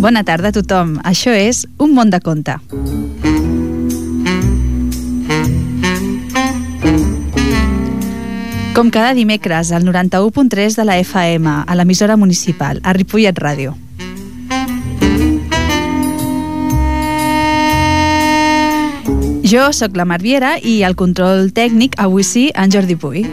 Bona tarda a tothom. Això és Un món de conte. Com cada dimecres, al 91.3 de la FM, a l'emissora municipal, a Ripollet Ràdio. Jo sóc la Marviera i el control tècnic avui sí en Jordi Puy.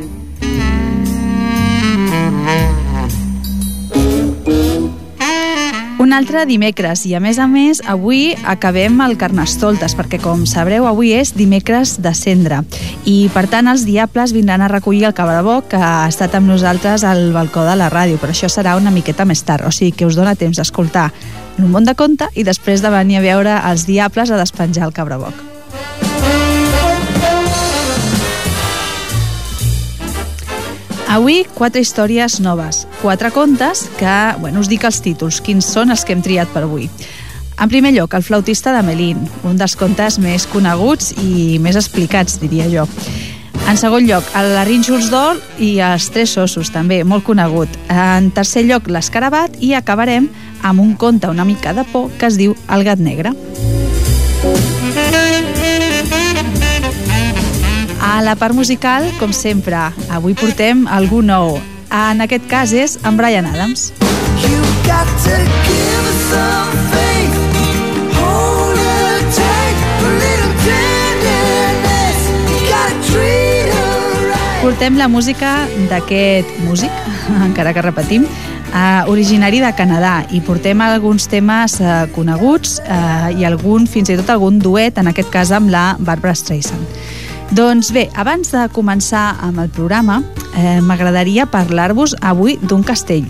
Un altre dimecres i a més a més avui acabem el Carnestoltes perquè com sabreu avui és dimecres de cendre i per tant els diables vindran a recollir el cabraboc que ha estat amb nosaltres al balcó de la ràdio però això serà una miqueta més tard o sigui que us dona temps d'escoltar un món de conte i després de venir a veure els diables a despenjar el cabraboc. Avui, quatre històries noves, quatre contes que, bueno, us dic els títols, quins són els que hem triat per avui. En primer lloc, El flautista de Melín, un dels contes més coneguts i més explicats, diria jo. En segon lloc, el Larínjols d'Or i els Tres Ossos, també, molt conegut. En tercer lloc, l'Escarabat i acabarem amb un conte una mica de por que es diu El gat negre. A la part musical, com sempre, avui portem algú nou. En aquest cas és en Brian Adams. You got to give us some faith Hold her tight A little tenderness Gotta treat her right Portem la música d'aquest músic, encara que repetim, uh, originari de Canadà i portem alguns temes uh, coneguts uh, i algun, fins i tot algun duet, en aquest cas amb la Barbara Streisand. Doncs bé, abans de començar amb el programa, eh, m'agradaria parlar-vos avui d'un castell.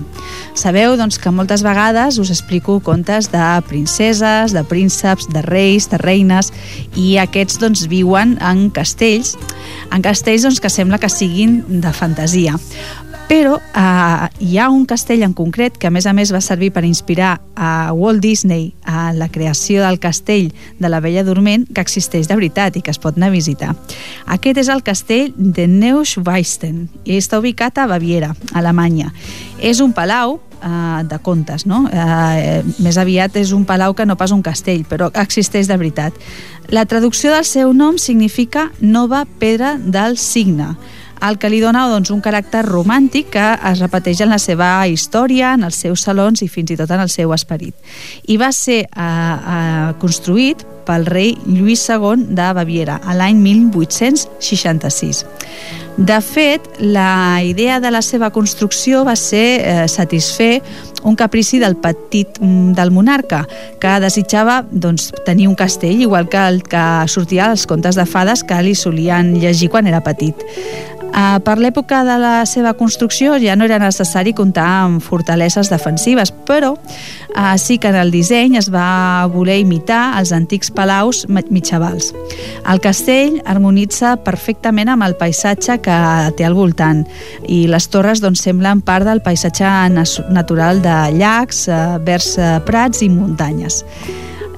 Sabeu doncs, que moltes vegades us explico contes de princeses, de prínceps, de reis, de reines, i aquests doncs, viuen en castells, en castells doncs, que sembla que siguin de fantasia. Però eh, hi ha un castell en concret que a més a més va servir per inspirar a Walt Disney a la creació del castell de la Bella Dorment que existeix de veritat i que es pot anar a visitar. Aquest és el castell de Neuschwanstein i està ubicat a Baviera, Alemanya. És un palau eh, de contes, no? Eh, més aviat és un palau que no pas un castell, però existeix de veritat. La traducció del seu nom significa nova pedra del signe, el que li dona doncs, un caràcter romàntic que es repeteix en la seva història, en els seus salons i fins i tot en el seu esperit. I va ser eh, eh, construït pel rei Lluís II de Baviera a l'any 1866. De fet, la idea de la seva construcció va ser eh, satisfer un caprici del petit mm, del monarca, que desitjava doncs, tenir un castell, igual que el que sortia als contes de fades que li solien llegir quan era petit. Uh, per l'època de la seva construcció ja no era necessari comptar amb fortaleses defensives, però uh, sí que en el disseny es va voler imitar els antics palaus mitjavals. El castell harmonitza perfectament amb el paisatge que té al voltant i les torres doncs, semblen part del paisatge natural de llacs, uh, verds uh, prats i muntanyes.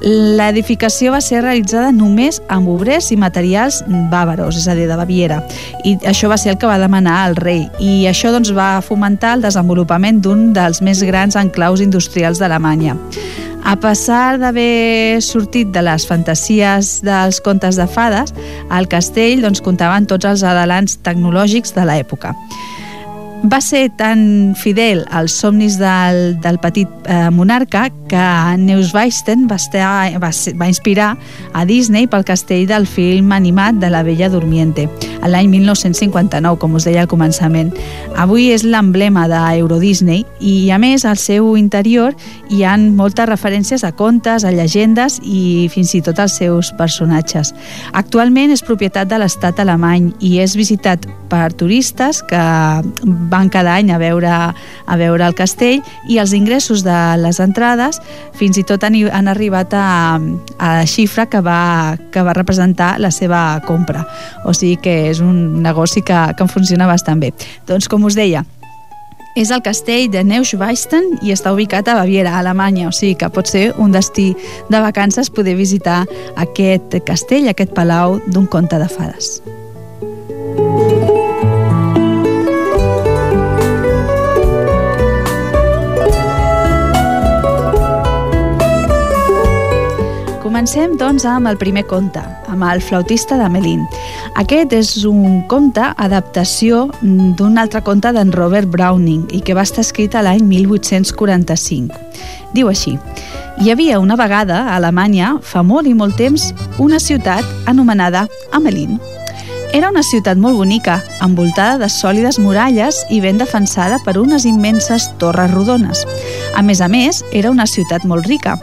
L'edificació va ser realitzada només amb obrers i materials bàvaros, és a dir, de Baviera, i això va ser el que va demanar el rei, i això doncs, va fomentar el desenvolupament d'un dels més grans enclaus industrials d'Alemanya. A pesar d'haver sortit de les fantasies dels contes de fades, el castell doncs, comptava tots els adelants tecnològics de l'època va ser tan fidel als somnis del, del petit eh, monarca que Neuschwanstein va, estar, va, va inspirar a Disney pel castell del film animat de la Bella Dormiente, l'any 1959, com us deia al començament. Avui és l'emblema d'Eurodisney i, a més, al seu interior hi han moltes referències a contes, a llegendes i fins i tot als seus personatges. Actualment és propietat de l'estat alemany i és visitat per turistes que van cada any a veure, a veure el castell i els ingressos de les entrades fins i tot han, han arribat a, a la xifra que va, que va representar la seva compra. O sigui que és un negoci que, que funciona bastant bé. Doncs com us deia, és el castell de Neuschwanstein i està ubicat a Baviera, a Alemanya, o sigui que pot ser un destí de vacances poder visitar aquest castell, aquest palau d'un conte de fades. Comencem, doncs, amb el primer conte, amb el flautista d'Amelín. Aquest és un conte adaptació d'un altre conte d'en Robert Browning i que va estar escrit a l'any 1845. Diu així, hi havia una vegada a Alemanya, fa molt i molt temps, una ciutat anomenada Amelín. Era una ciutat molt bonica, envoltada de sòlides muralles i ben defensada per unes immenses torres rodones. A més a més, era una ciutat molt rica.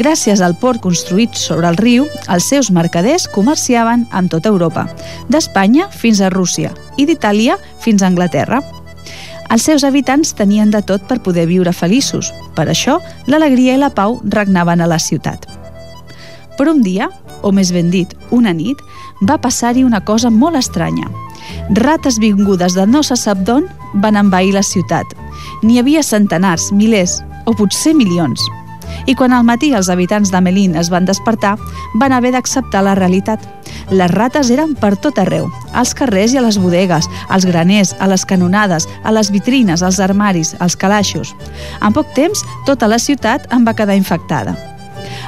Gràcies al port construït sobre el riu, els seus mercaders comerciaven amb tota Europa, d'Espanya fins a Rússia i d'Itàlia fins a Anglaterra. Els seus habitants tenien de tot per poder viure feliços. Per això, l'alegria i la pau regnaven a la ciutat. Però un dia, o més ben dit, una nit, va passar-hi una cosa molt estranya. Rates vingudes de no se sap d'on van envair la ciutat. N'hi havia centenars, milers o potser milions. I quan al matí els habitants d'Amelín es van despertar, van haver d'acceptar la realitat. Les rates eren per tot arreu, als carrers i a les bodegues, als graners, a les canonades, a les vitrines, als armaris, als calaixos. En poc temps, tota la ciutat en va quedar infectada.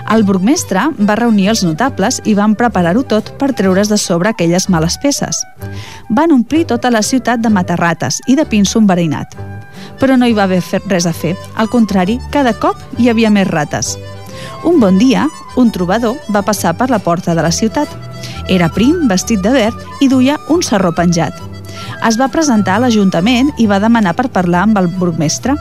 El burgmestre va reunir els notables i van preparar-ho tot per treure's de sobre aquelles males peces. Van omplir tota la ciutat de matarrates i de pinso enverinat. Però no hi va haver res a fer. Al contrari, cada cop hi havia més rates. Un bon dia, un trobador va passar per la porta de la ciutat. Era prim, vestit de verd i duia un serró penjat. Es va presentar a l'Ajuntament i va demanar per parlar amb el burgmestre.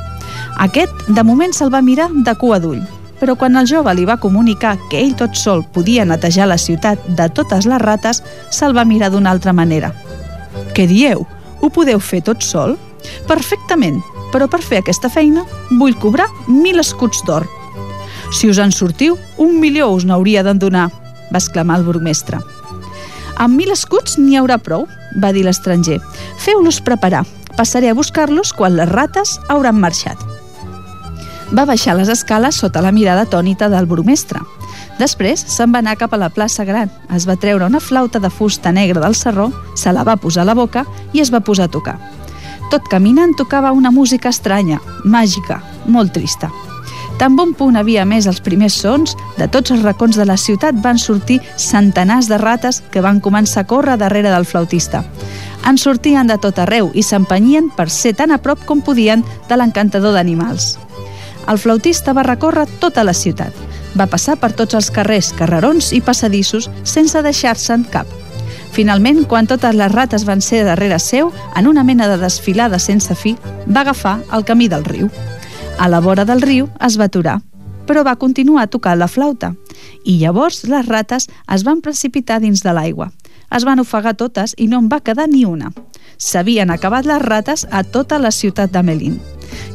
Aquest, de moment, se'l va mirar de cua d'ull però quan el jove li va comunicar que ell tot sol podia netejar la ciutat de totes les rates, se'l va mirar d'una altra manera. Què dieu? Ho podeu fer tot sol? Perfectament, però per fer aquesta feina vull cobrar mil escuts d'or. Si us en sortiu, un milió us n'hauria d'en donar, va exclamar el burgmestre. Amb mil escuts n'hi haurà prou, va dir l'estranger. Feu-los preparar. Passaré a buscar-los quan les rates hauran marxat va baixar les escales sota la mirada tònita del burgmestre. Després se'n va anar cap a la plaça Gran, es va treure una flauta de fusta negra del serró, se la va posar a la boca i es va posar a tocar. Tot caminant tocava una música estranya, màgica, molt trista. Tan bon punt havia més els primers sons, de tots els racons de la ciutat van sortir centenars de rates que van començar a córrer darrere del flautista. En sortien de tot arreu i s'empenyien per ser tan a prop com podien de l'encantador d'animals el flautista va recórrer tota la ciutat. Va passar per tots els carrers, carrerons i passadissos sense deixar-se'n cap. Finalment, quan totes les rates van ser darrere seu, en una mena de desfilada sense fi, va agafar el camí del riu. A la vora del riu es va aturar, però va continuar tocant la flauta. I llavors les rates es van precipitar dins de l'aigua. Es van ofegar totes i no en va quedar ni una. S'havien acabat les rates a tota la ciutat d'Amelín.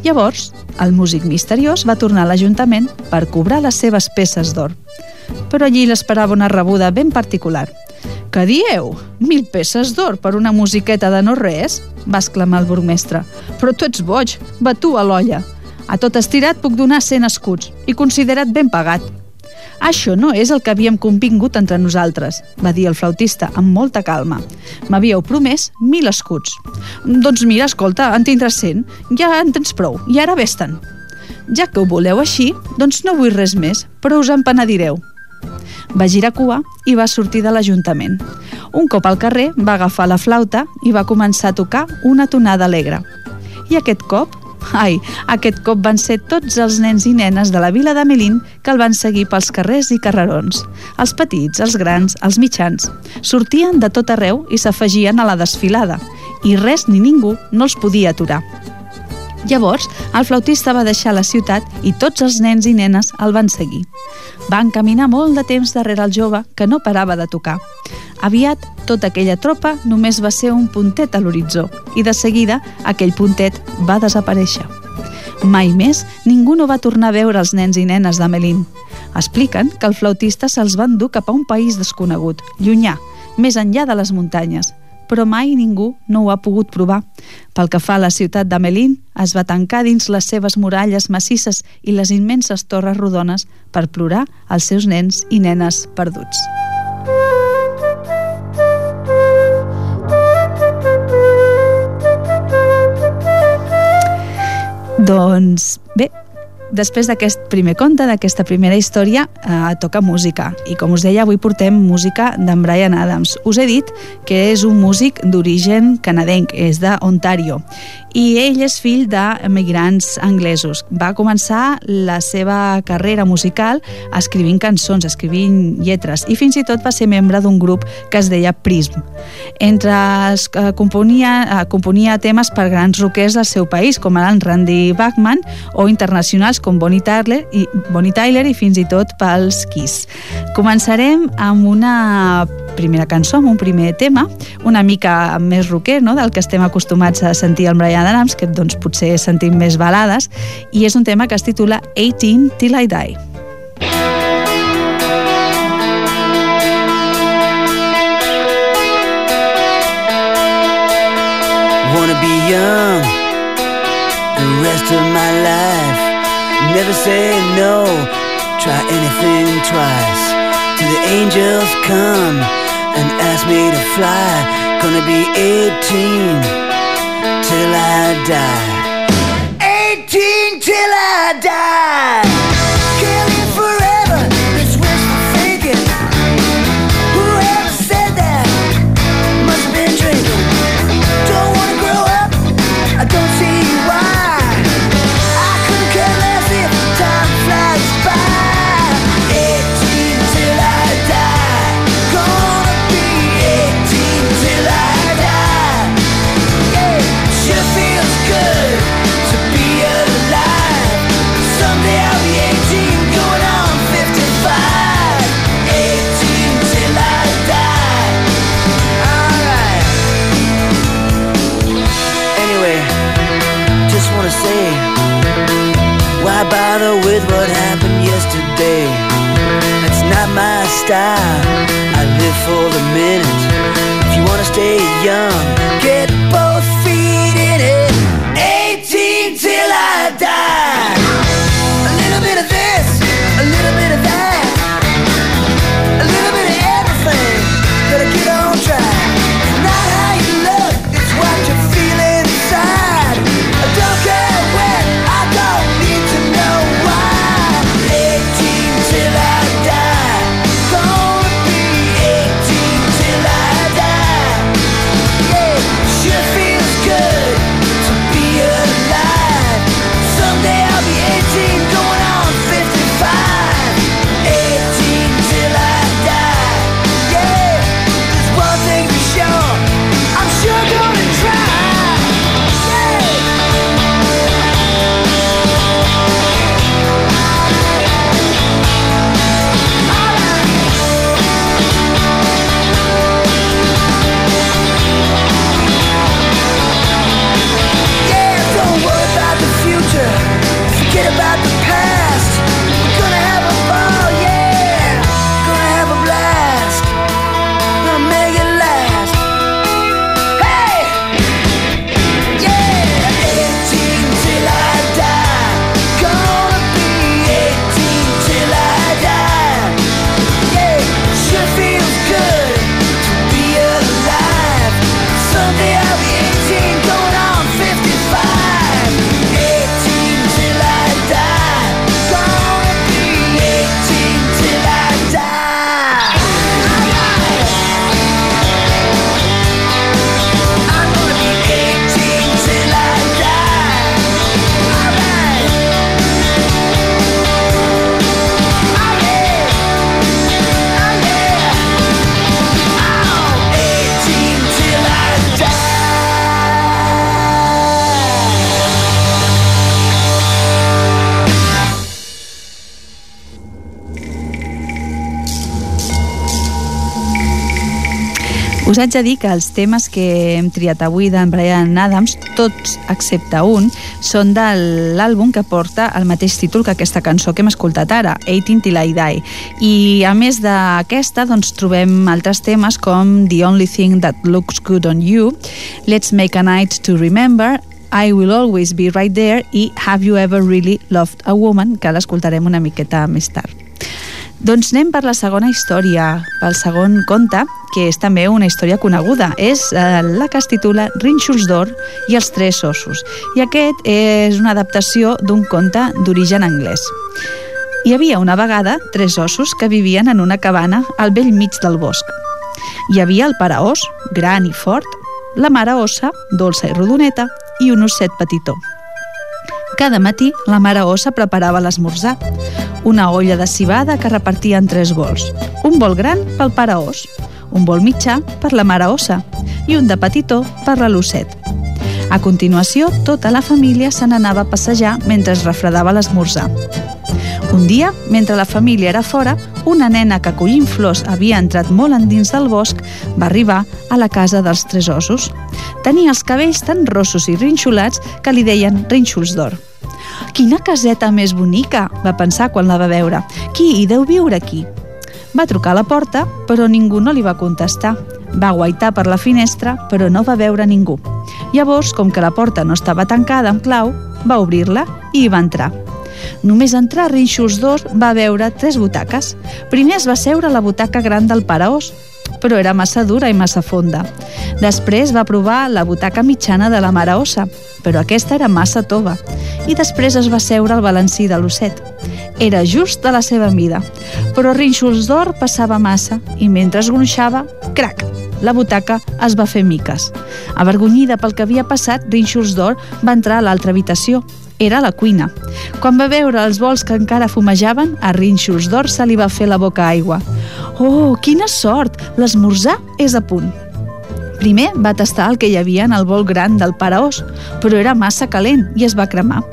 Llavors, el músic misteriós va tornar a l'Ajuntament per cobrar les seves peces d'or. Però allí l'esperava una rebuda ben particular. «Què dieu? Mil peces d'or per una musiqueta de no res?» va exclamar el burgmestre. «Però tu ets boig, a l'olla. A tot estirat puc donar 100 escuts i considera't ben pagat. Això no és el que havíem convingut entre nosaltres, va dir el flautista amb molta calma. M'havíeu promès mil escuts. Doncs mira, escolta, en tindràs cent. Ja en tens prou, i ara vés-te'n. Ja que ho voleu així, doncs no vull res més, però us en penedireu. Va girar cua i va sortir de l'Ajuntament. Un cop al carrer va agafar la flauta i va començar a tocar una tonada alegre. I aquest cop Ai, aquest cop van ser tots els nens i nenes de la vila de Melín que el van seguir pels carrers i carrerons. Els petits, els grans, els mitjans. Sortien de tot arreu i s'afegien a la desfilada. I res ni ningú no els podia aturar. Llavors, el flautista va deixar la ciutat i tots els nens i nenes el van seguir. Van caminar molt de temps darrere el jove, que no parava de tocar. Aviat, tota aquella tropa només va ser un puntet a l'horitzó i de seguida aquell puntet va desaparèixer. Mai més ningú no va tornar a veure els nens i nenes d'Amelín. Expliquen que el flautista se'ls va endur cap a un país desconegut, llunyà, més enllà de les muntanyes, però mai ningú no ho ha pogut provar. Pel que fa a la ciutat d'Amelín, es va tancar dins les seves muralles massisses i les immenses torres rodones per plorar els seus nens i nenes perduts. Doncs bé, després d'aquest primer conte, d'aquesta primera història, eh, toca música. I com us deia, avui portem música d'en Brian Adams. Us he dit que és un músic d'origen canadenc, és d'Ontario i ell és fill d'emigrants anglesos. Va començar la seva carrera musical escrivint cançons, escrivint lletres i fins i tot va ser membre d'un grup que es deia Prism. Entre els, eh, componia, eh, componia temes per grans roquers del seu país, com ara en Randy Bachman, o internacionals com Bonnie Tyler i, Bonnie Tyler i fins i tot pels Kiss. Començarem amb una primera cançó, amb un primer tema, una mica més rocker, no?, del que estem acostumats a sentir al Brian Adams, que doncs potser sentim més balades, i és un tema que es titula 18 Till I Die. Wanna be young the rest of my life Never say no, try anything twice Till the angels come and ask me to fly. Gonna be 18 till I die. 18 till I die. Style. I live for the minute. If you wanna stay young, Us haig de dir que els temes que hem triat avui d'en Brian Adams, tots excepte un, són de l'àlbum que porta el mateix títol que aquesta cançó que hem escoltat ara, 18 Till I Die. I a més d'aquesta, doncs, trobem altres temes com The Only Thing That Looks Good on You, Let's Make a Night to Remember, I Will Always Be Right There i Have You Ever Really Loved a Woman, que l'escoltarem una miqueta més tard. Doncs anem per la segona història, pel segon conte, que és també una història coneguda. És eh, la que es titula Rínxols d'or i els tres ossos. I aquest és una adaptació d'un conte d'origen anglès. Hi havia una vegada tres ossos que vivien en una cabana al vell mig del bosc. Hi havia el pare os, gran i fort, la mare ossa, dolça i rodoneta, i un osset petitó. Cada matí la mare ossa preparava l'esmorzar. Una olla de cibada que repartia en tres bols. Un bol gran pel pare os, un bol mitjà per la mare ossa i un de petitó per la l'osset. A continuació, tota la família se n'anava a passejar mentre es refredava l'esmorzar. Un dia, mentre la família era fora, una nena que collint flors havia entrat molt endins del bosc va arribar a la casa dels tres ossos. Tenia els cabells tan rossos i rinxolats que li deien rínxols d'or. Quina caseta més bonica, va pensar quan la va veure. Qui hi deu viure aquí? Va trucar a la porta, però ningú no li va contestar. Va guaitar per la finestra, però no va veure ningú. Llavors, com que la porta no estava tancada amb clau, va obrir-la i hi va entrar. Només entrar a Rínxols d'Or va veure tres butaques. Primer es va seure a la butaca gran del paraós, però era massa dura i massa fonda. Després va provar la butaca mitjana de la mare ossa, però aquesta era massa tova. I després es va seure al balancí de l'osset. Era just de la seva mida, però Rínxols d'Or passava massa i mentre es gronxava, crac, la butaca es va fer miques. Avergonyida pel que havia passat, Rínxols d'Or va entrar a l'altra habitació, era la cuina. Quan va veure els vols que encara fumejaven, a Rínxols d'Or se li va fer la boca aigua. Oh, quina sort! L'esmorzar és a punt. Primer va tastar el que hi havia en el bol gran del paraós, però era massa calent i es va cremar.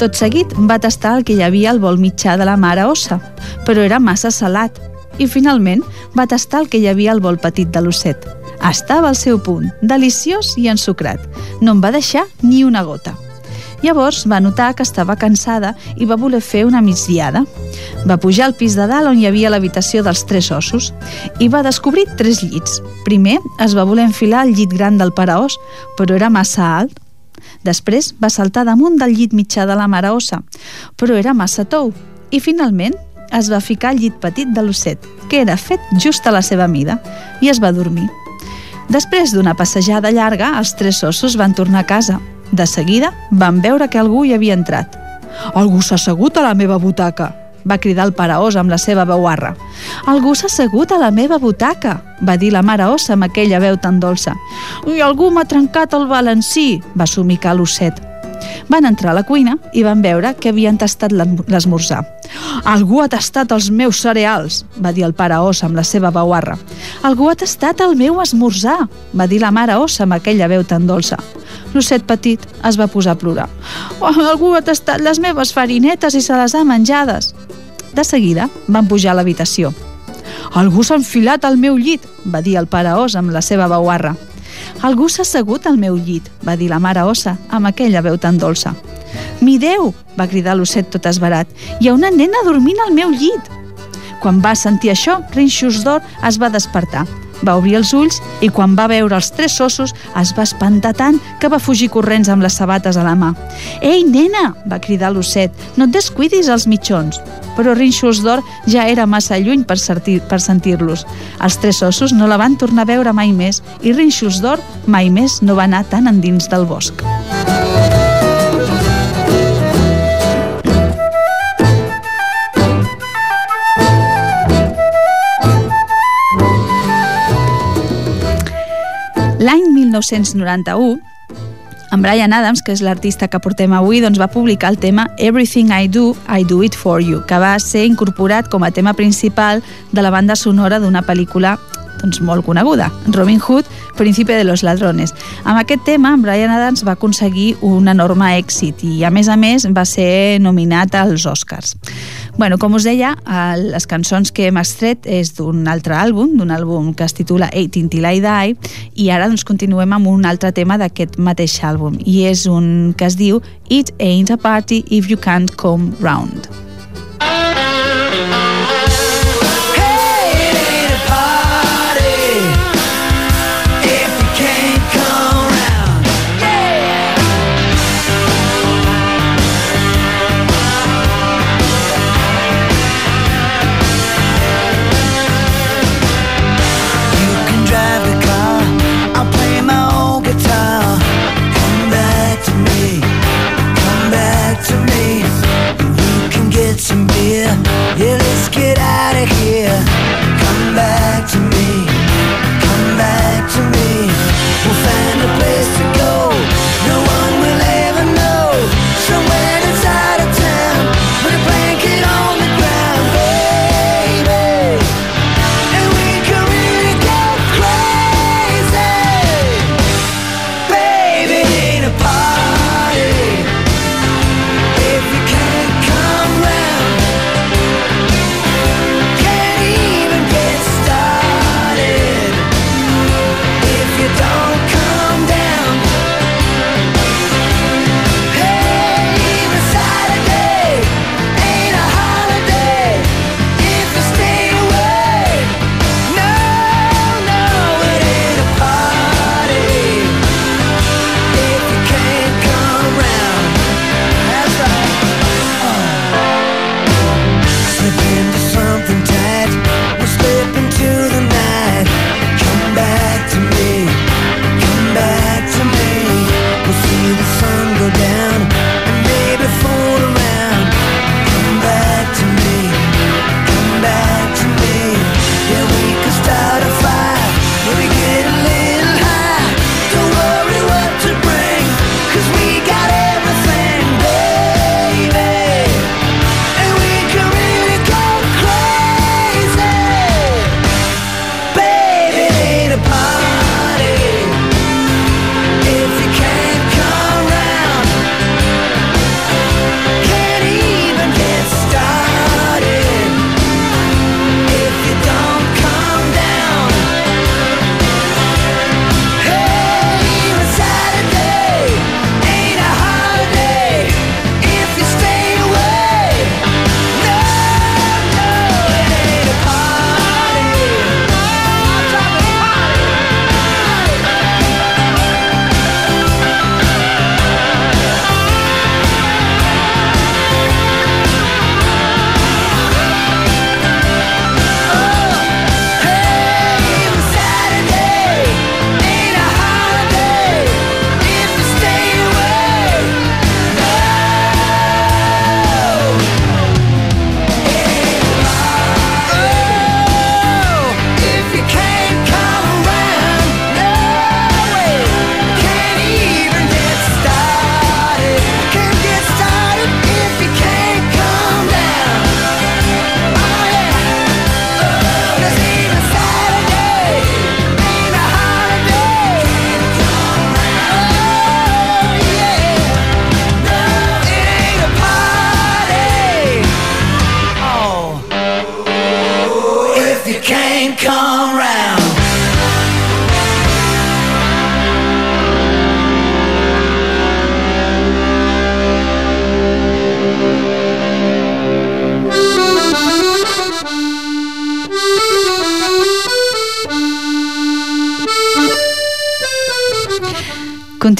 Tot seguit va tastar el que hi havia al bol mitjà de la mare ossa, però era massa salat. I finalment va tastar el que hi havia al bol petit de l'osset. Estava al seu punt, deliciós i ensucrat. No en va deixar ni una gota. Llavors va notar que estava cansada i va voler fer una migdiada. Va pujar al pis de dalt on hi havia l'habitació dels tres ossos i va descobrir tres llits. Primer es va voler enfilar al llit gran del paraós, però era massa alt. Després va saltar damunt del llit mitjà de la mare ossa, però era massa tou. I finalment es va ficar al llit petit de l'osset, que era fet just a la seva mida, i es va dormir. Després d'una passejada llarga, els tres ossos van tornar a casa, de seguida van veure que algú hi havia entrat. «Algú s'ha assegut a la meva butaca!» va cridar el pare os amb la seva veu arra. «Algú s'ha assegut a la meva butaca!» va dir la mare ossa amb aquella veu tan dolça. «I algú m'ha trencat el balancí!» va somicar l'osset. Van entrar a la cuina i van veure que havien tastat l'esmorzar. Algú ha tastat els meus cereals, va dir el pare ossa amb la seva bauarra. Algú ha tastat el meu esmorzar, va dir la mare ossa amb aquella veu tan dolça. L'osset petit es va posar a plorar. Oh, algú ha tastat les meves farinetes i se les ha menjades. De seguida van pujar a l'habitació. Algú s'ha enfilat al meu llit, va dir el pare os amb la seva bauarra. Algú s'ha assegut al meu llit, va dir la mare ossa, amb aquella veu tan dolça. Mi Déu, va cridar l'osset tot esbarat, hi ha una nena dormint al meu llit. Quan va sentir això, Rinxos d'Or es va despertar. Va obrir els ulls i quan va veure els tres ossos es va espantar tant que va fugir corrents amb les sabates a la mà. «Ei, nena!» va cridar l'osset. «No et descuidis els mitjons!» Però Rinxos d'Or ja era massa lluny per, per sentir-los. Els tres ossos no la van tornar a veure mai més i Rinxos d'Or mai més no va anar tan endins del bosc. 1991, en Brian Adams, que és l'artista que portem avui, doncs va publicar el tema Everything I Do, I Do It For You, que va ser incorporat com a tema principal de la banda sonora d'una pel·lícula doncs, molt coneguda, Robin Hood, Príncipe de los Ladrones. Amb aquest tema, Brian Adams va aconseguir un enorme èxit i, a més a més, va ser nominat als Oscars. Bueno, com us deia, les cançons que hem extret és d'un altre àlbum, d'un àlbum que es titula 18 Till I Die, i ara doncs, continuem amb un altre tema d'aquest mateix àlbum, i és un que es diu It Ain't a Party If You Can't Come Round.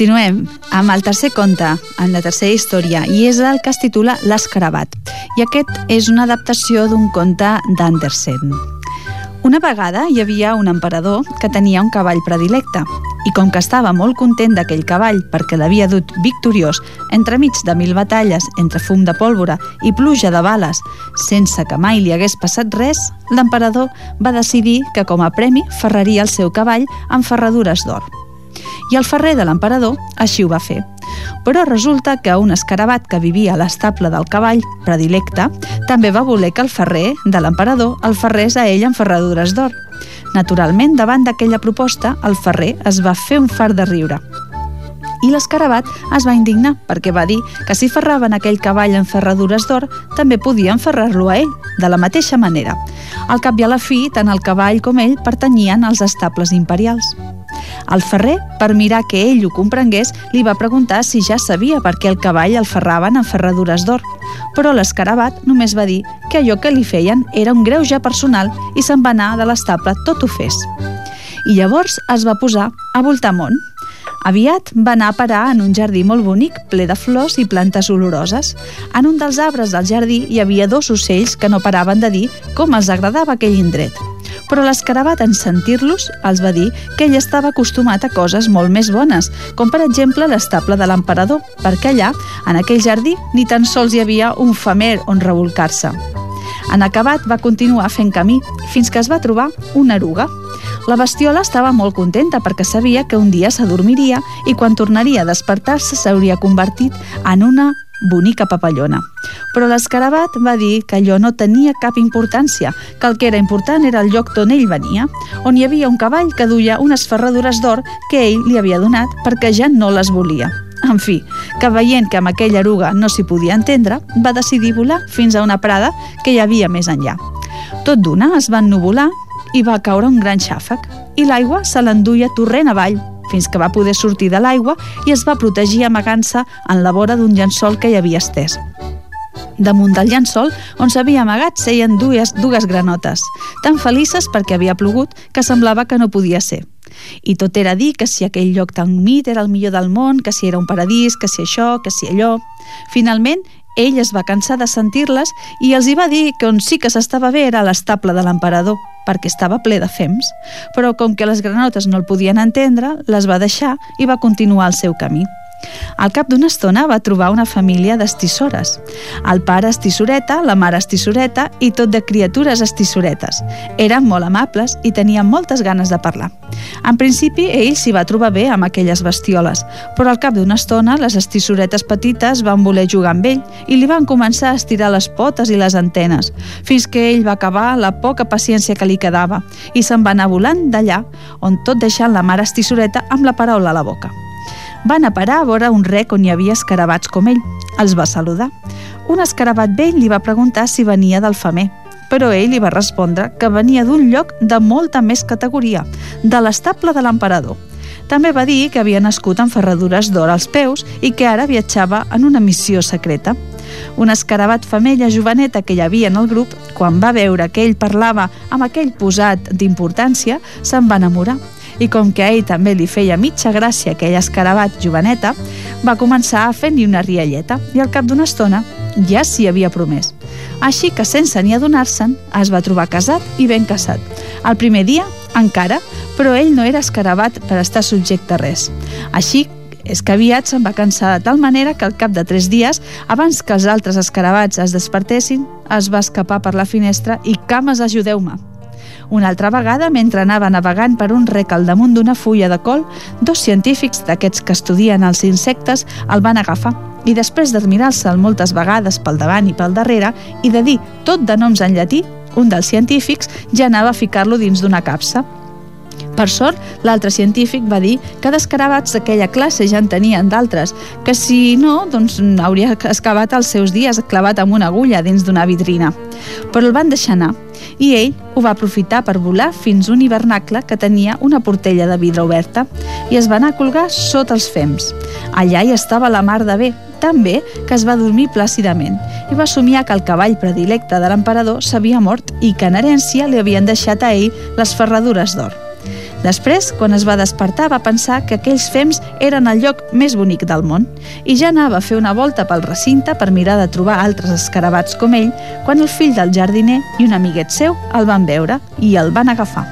Continuem amb el tercer conte, en la tercera història, i és el que es titula L'Escarabat. I aquest és una adaptació d'un conte d'Andersen. Una vegada hi havia un emperador que tenia un cavall predilecte i com que estava molt content d'aquell cavall perquè l'havia dut victoriós entremig de mil batalles entre fum de pólvora i pluja de bales sense que mai li hagués passat res, l'emperador va decidir que com a premi ferraria el seu cavall amb ferradures d'or i el ferrer de l'emperador així ho va fer. Però resulta que un escarabat que vivia a l'estable del cavall predilecte també va voler que el ferrer de l'emperador el ferrés a ell amb ferradures d'or. Naturalment, davant d'aquella proposta, el ferrer es va fer un far de riure i l'escarabat es va indignar perquè va dir que si ferraven aquell cavall en ferradures d'or, també podien ferrar-lo a ell, de la mateixa manera. Al cap i a la fi, tant el cavall com ell pertanyien als estables imperials. El ferrer, per mirar que ell ho comprengués, li va preguntar si ja sabia per què el cavall el ferraven en ferradures d'or. Però l'escarabat només va dir que allò que li feien era un greuge personal i se'n va anar de l'estable tot ho fes. I llavors es va posar a voltar món. Aviat va anar a parar en un jardí molt bonic, ple de flors i plantes oloroses. En un dels arbres del jardí hi havia dos ocells que no paraven de dir com els agradava aquell indret però l'escarabat en sentir-los els va dir que ell estava acostumat a coses molt més bones, com per exemple l'estable de l'emperador, perquè allà, en aquell jardí, ni tan sols hi havia un famer on revolcar-se. En acabat va continuar fent camí, fins que es va trobar una eruga. La bestiola estava molt contenta perquè sabia que un dia s'adormiria i quan tornaria a despertar-se s'hauria convertit en una bonica papallona. Però l'escarabat va dir que allò no tenia cap importància, que el que era important era el lloc d'on ell venia, on hi havia un cavall que duia unes ferradures d'or que ell li havia donat perquè ja no les volia. En fi, que veient que amb aquella eruga no s'hi podia entendre, va decidir volar fins a una prada que hi havia més enllà. Tot d'una es va ennuvolar i va caure un gran xàfec, i l'aigua se l'enduia torrent avall, fins que va poder sortir de l'aigua i es va protegir amagant-se en la vora d'un llençol que hi havia estès. Damunt del llençol, on s'havia amagat, seien dues, dues granotes, tan felices perquè havia plogut que semblava que no podia ser. I tot era dir que si aquell lloc tan humit era el millor del món, que si era un paradís, que si això, que si allò... Finalment, ell es va cansar de sentir-les i els hi va dir que on sí que s'estava bé era l'estable de l'emperador, perquè estava ple de fems. Però com que les granotes no el podien entendre, les va deixar i va continuar el seu camí. Al cap d'una estona va trobar una família d'estissores. El pare estissoreta, la mare estissoreta i tot de criatures estissoretes. Eren molt amables i tenien moltes ganes de parlar. En principi, ell s'hi va trobar bé amb aquelles bestioles, però al cap d'una estona les estissoretes petites van voler jugar amb ell i li van començar a estirar les potes i les antenes, fins que ell va acabar la poca paciència que li quedava i se'n va anar volant d'allà, on tot deixant la mare estissoreta amb la paraula a la boca. Van a parar a veure un rec on hi havia escarabats com ell. Els va saludar. Un escarabat vell li va preguntar si venia del famer, però ell li va respondre que venia d'un lloc de molta més categoria, de l'estable de l'emperador. També va dir que havia nascut amb ferradures d'or als peus i que ara viatjava en una missió secreta. Un escarabat femella joveneta que hi havia en el grup, quan va veure que ell parlava amb aquell posat d'importància, se'n va enamorar i com que a ell també li feia mitja gràcia aquell escarabat joveneta, va començar a fer-li una rialleta i al cap d'una estona ja s'hi havia promès. Així que sense ni adonar-se'n, es va trobar casat i ben casat. El primer dia, encara, però ell no era escarabat per estar subjecte a res. Així és que aviat se'n va cansar de tal manera que al cap de tres dies, abans que els altres escarabats es despertessin, es va escapar per la finestra i cames ajudeu-me. Una altra vegada, mentre anava navegant per un rec al damunt d'una fulla de col, dos científics d'aquests que estudien els insectes el van agafar i després d'admirar-se'l moltes vegades pel davant i pel darrere i de dir tot de noms en llatí, un dels científics ja anava a ficar-lo dins d'una capsa. Per sort, l'altre científic va dir que d'escarabats d'aquella classe ja en tenien d'altres, que si no, doncs hauria excavat els seus dies clavat amb una agulla dins d'una vitrina. Però el van deixar anar i ell ho va aprofitar per volar fins un hivernacle que tenia una portella de vidre oberta i es va anar a colgar sota els fems. Allà hi estava la mar de bé, tan bé que es va dormir plàcidament i va somiar que el cavall predilecte de l'emperador s'havia mort i que en herència li havien deixat a ell les ferradures d'or. Després, quan es va despertar, va pensar que aquells fems eren el lloc més bonic del món i ja anava a fer una volta pel recinte per mirar de trobar altres escarabats com ell quan el fill del jardiner i un amiguet seu el van veure i el van agafar.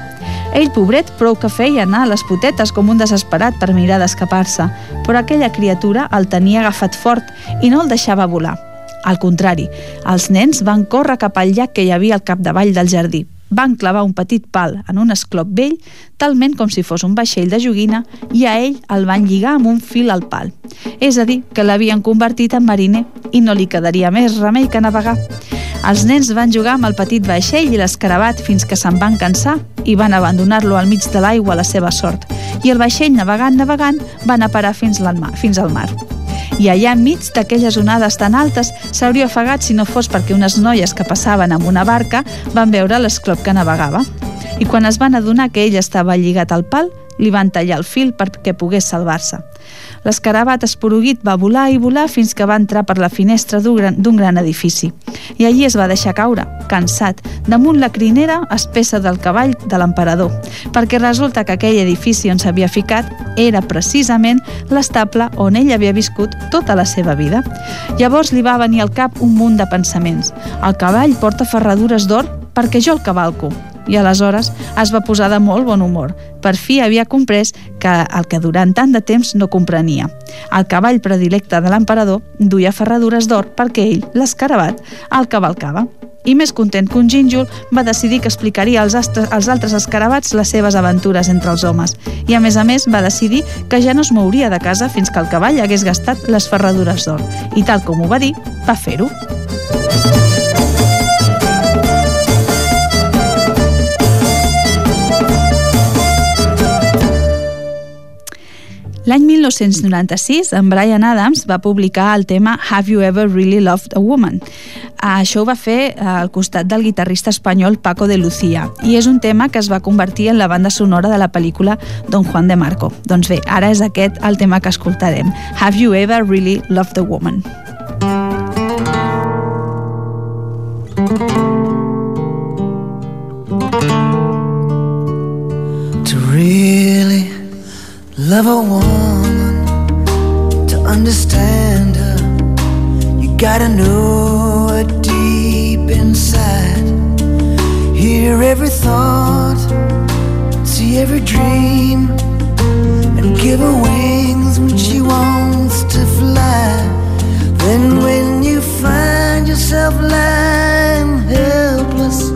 Ell, pobret, prou que feia anar a les potetes com un desesperat per mirar d'escapar-se, però aquella criatura el tenia agafat fort i no el deixava volar. Al contrari, els nens van córrer cap al llac que hi havia al capdavall del jardí, van clavar un petit pal en un esclop vell, talment com si fos un vaixell de joguina, i a ell el van lligar amb un fil al pal. És a dir, que l'havien convertit en mariner i no li quedaria més remei que navegar. Els nens van jugar amb el petit vaixell i l'escarabat fins que se'n van cansar i van abandonar-lo al mig de l'aigua a la seva sort. I el vaixell, navegant, navegant, van a parar fins al mar. Fins al mar i allà enmig d'aquelles onades tan altes s'hauria ofegat si no fos perquè unes noies que passaven amb una barca van veure l'esclop que navegava. I quan es van adonar que ell estava lligat al pal, li van tallar el fil perquè pogués salvar-se. L'escarabat esporuguit va volar i volar fins que va entrar per la finestra d'un gran, gran edifici. I allí es va deixar caure, cansat, damunt la crinera espessa del cavall de l'emperador, perquè resulta que aquell edifici on s'havia ficat era precisament l'estable on ell havia viscut tota la seva vida. Llavors li va venir al cap un munt de pensaments. El cavall porta ferradures d'or perquè jo el cavalco i aleshores es va posar de molt bon humor. Per fi havia comprès que el que durant tant de temps no comprenia. El cavall predilecte de l'emperador duia ferradures d'or perquè ell, l'escarabat, el cavalcava. I més content que un gínjol, va decidir que explicaria als, astres, als altres escarabats les seves aventures entre els homes. I a més a més va decidir que ja no es mouria de casa fins que el cavall hagués gastat les ferradures d'or. I tal com ho va dir, va fer-ho. L'any 1996, en Brian Adams va publicar el tema Have You Ever Really Loved a Woman? Això ho va fer al costat del guitarrista espanyol Paco de Lucía i és un tema que es va convertir en la banda sonora de la pel·lícula Don Juan de Marco. Doncs bé, ara és aquest el tema que escoltarem. Have You Ever Really Loved a Woman? To love a woman, to understand her, you gotta know her deep inside. Hear every thought, see every dream, and give her wings when she wants to fly. Then when you find yourself lying helpless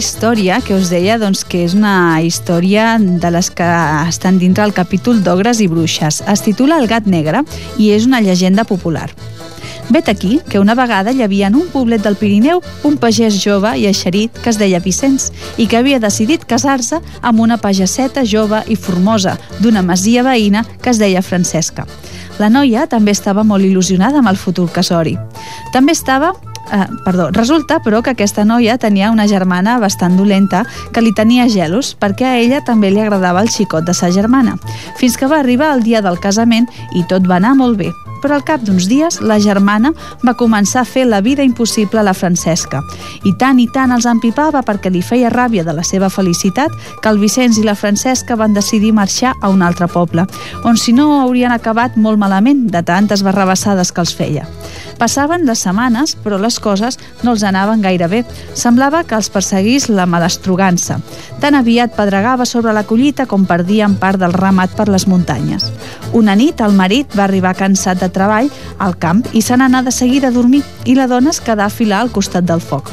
història que us deia doncs, que és una història de les que estan dintre el capítol d'Ogres i Bruixes. Es titula El gat negre i és una llegenda popular. Vet aquí que una vegada hi havia en un poblet del Pirineu un pagès jove i eixerit que es deia Vicenç i que havia decidit casar-se amb una pageseta jove i formosa d'una masia veïna que es deia Francesca. La noia també estava molt il·lusionada amb el futur casori. També estava Eh, perdó, resulta, però, que aquesta noia tenia una germana bastant dolenta que li tenia gelos perquè a ella també li agradava el xicot de sa germana, fins que va arribar el dia del casament i tot va anar molt bé però al cap d'uns dies la germana va començar a fer la vida impossible a la Francesca. I tant i tant els empipava perquè li feia ràbia de la seva felicitat que el Vicenç i la Francesca van decidir marxar a un altre poble, on si no haurien acabat molt malament de tantes barrabassades que els feia. Passaven les setmanes, però les coses no els anaven gaire bé. Semblava que els perseguís la malastrugança. Tan aviat pedregava sobre la collita com perdien part del ramat per les muntanyes. Una nit el marit va arribar cansat de treball al camp i se n'anà de seguida a dormir i la dona es quedà a filar al costat del foc.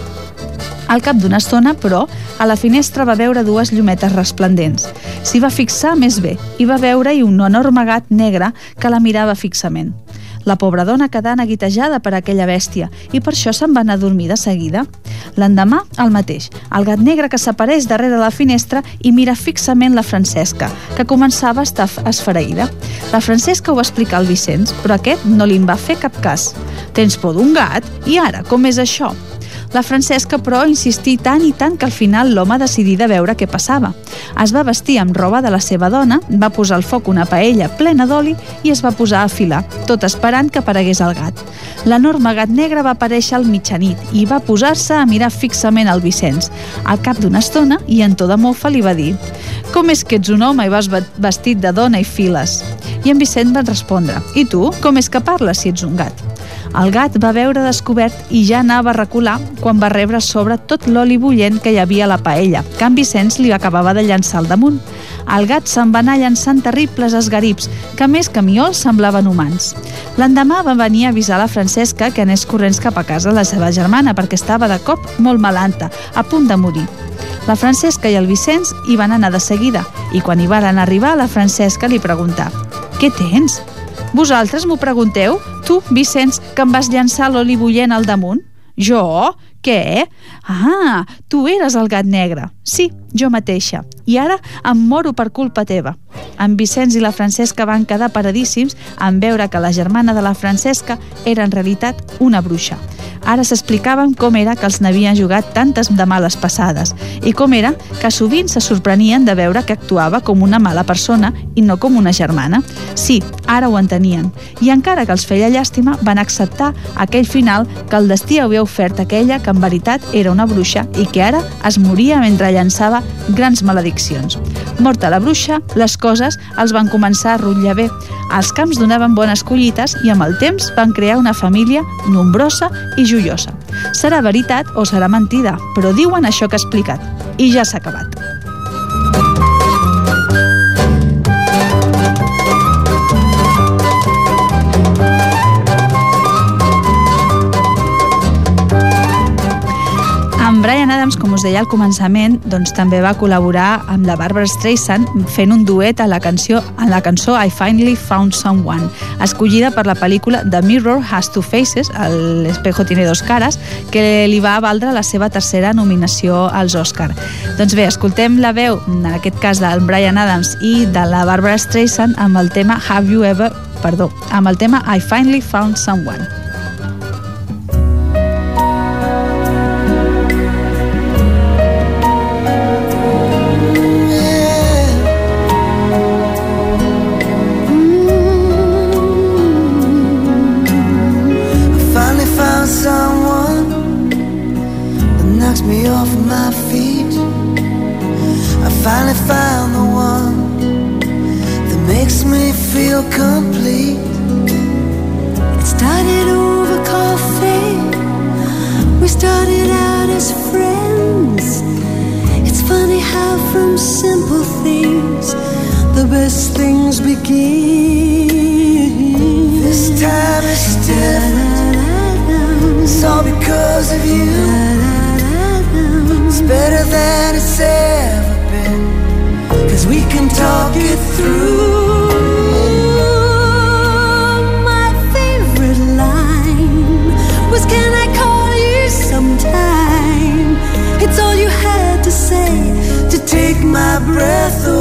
Al cap d'una estona, però, a la finestra va veure dues llumetes resplendents. S'hi va fixar més bé i va veure-hi un enorme gat negre que la mirava fixament. La pobra dona quedà neguitejada per aquella bèstia i per això se'n va anar a dormir de seguida. L'endemà, el mateix, el gat negre que s'apareix darrere la finestra i mira fixament la Francesca, que començava a estar esfereïda. La Francesca ho va explicar al Vicenç, però aquest no li en va fer cap cas. Tens por d'un gat? I ara, com és això? La Francesca, però, insistí tant i tant que al final l'home decidí de veure què passava. Es va vestir amb roba de la seva dona, va posar al foc una paella plena d'oli i es va posar a filar, tot esperant que aparegués el gat. L'enorme gat negre va aparèixer al mitjanit i va posar-se a mirar fixament el Vicenç. Al cap d'una estona, i en to de mofa, li va dir «Com és que ets un home i vas vestit de dona i files?» I en Vicent va respondre «I tu, com és que parles si ets un gat?» El gat va veure descobert i ja anava a recular quan va rebre sobre tot l'oli bullent que hi havia a la paella, que en Vicenç li acabava de llançar al damunt. El gat se'n va anar llançant terribles esgarips, que més que miols semblaven humans. L'endemà va venir a avisar la Francesca que anés corrents cap a casa la seva germana perquè estava de cop molt malanta, a punt de morir. La Francesca i el Vicenç hi van anar de seguida i quan hi van arribar la Francesca li preguntà «Què tens?» Vosaltres m'ho pregunteu? Tu, Vicenç, que em vas llançar l'oli bullent al damunt? Jo? Què? Ah, tu eres el gat negre. Sí, jo mateixa. I ara em moro per culpa teva. En Vicenç i la Francesca van quedar paradíssims en veure que la germana de la Francesca era en realitat una bruixa. Ara s'explicaven com era que els n'havien jugat tantes de males passades i com era que sovint se sorprenien de veure que actuava com una mala persona i no com una germana. Sí, ara ho entenien. I encara que els feia llàstima, van acceptar aquell final que el destí havia ofert aquella que en veritat era una bruixa i que ara es moria mentre llançava grans malediccions. Morta la bruixa, les coses els van començar a rotllar bé. Els camps donaven bones collites i amb el temps van crear una família nombrosa i joiosa. Serà veritat o serà mentida, però diuen això que ha explicat. I ja s'ha acabat. Brian Adams, com us deia al començament, doncs també va col·laborar amb la Barbara Streisand fent un duet a la canció en la cançó I Finally Found Someone, escollida per la pel·lícula The Mirror Has Two Faces, El espejo tiene dos caras, que li va valdre la seva tercera nominació als Oscar. Doncs bé, escoltem la veu, en aquest cas del Brian Adams i de la Barbara Streisand amb el tema Have You Ever, perdó, amb el tema I Finally Found Someone. me off my feet. I finally found the one that makes me feel complete. It started over coffee. We started out as friends. It's funny how from simple things the best things begin. This time is different. It's all because of you better than it's ever been. Cause we can talk it through. My favorite line was Can I call you sometime? It's all you had to say to take my breath away.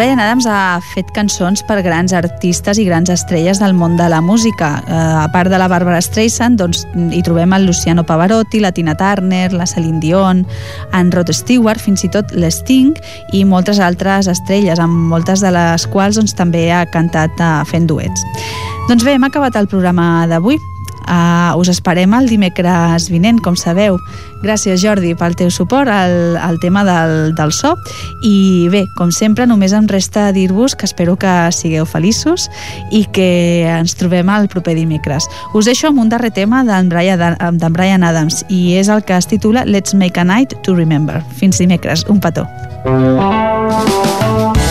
Brian Adams ha fet cançons per grans artistes i grans estrelles del món de la música. Eh, a part de la Barbara Streisand, doncs, hi trobem el Luciano Pavarotti, la Tina Turner, la Celine Dion, en Rod Stewart, fins i tot l'Sting i moltes altres estrelles, amb moltes de les quals doncs, també ha cantat eh, fent duets. Doncs bé, hem acabat el programa d'avui. Uh, us esperem el dimecres vinent, com sabeu. Gràcies, Jordi, pel teu suport al, al tema del, del so. I bé, com sempre, només em resta dir-vos que espero que sigueu feliços i que ens trobem el proper dimecres. Us deixo amb un darrer tema d'en Brian, Brian Adams i és el que es titula Let's Make a Night to Remember. Fins dimecres. Un petó. I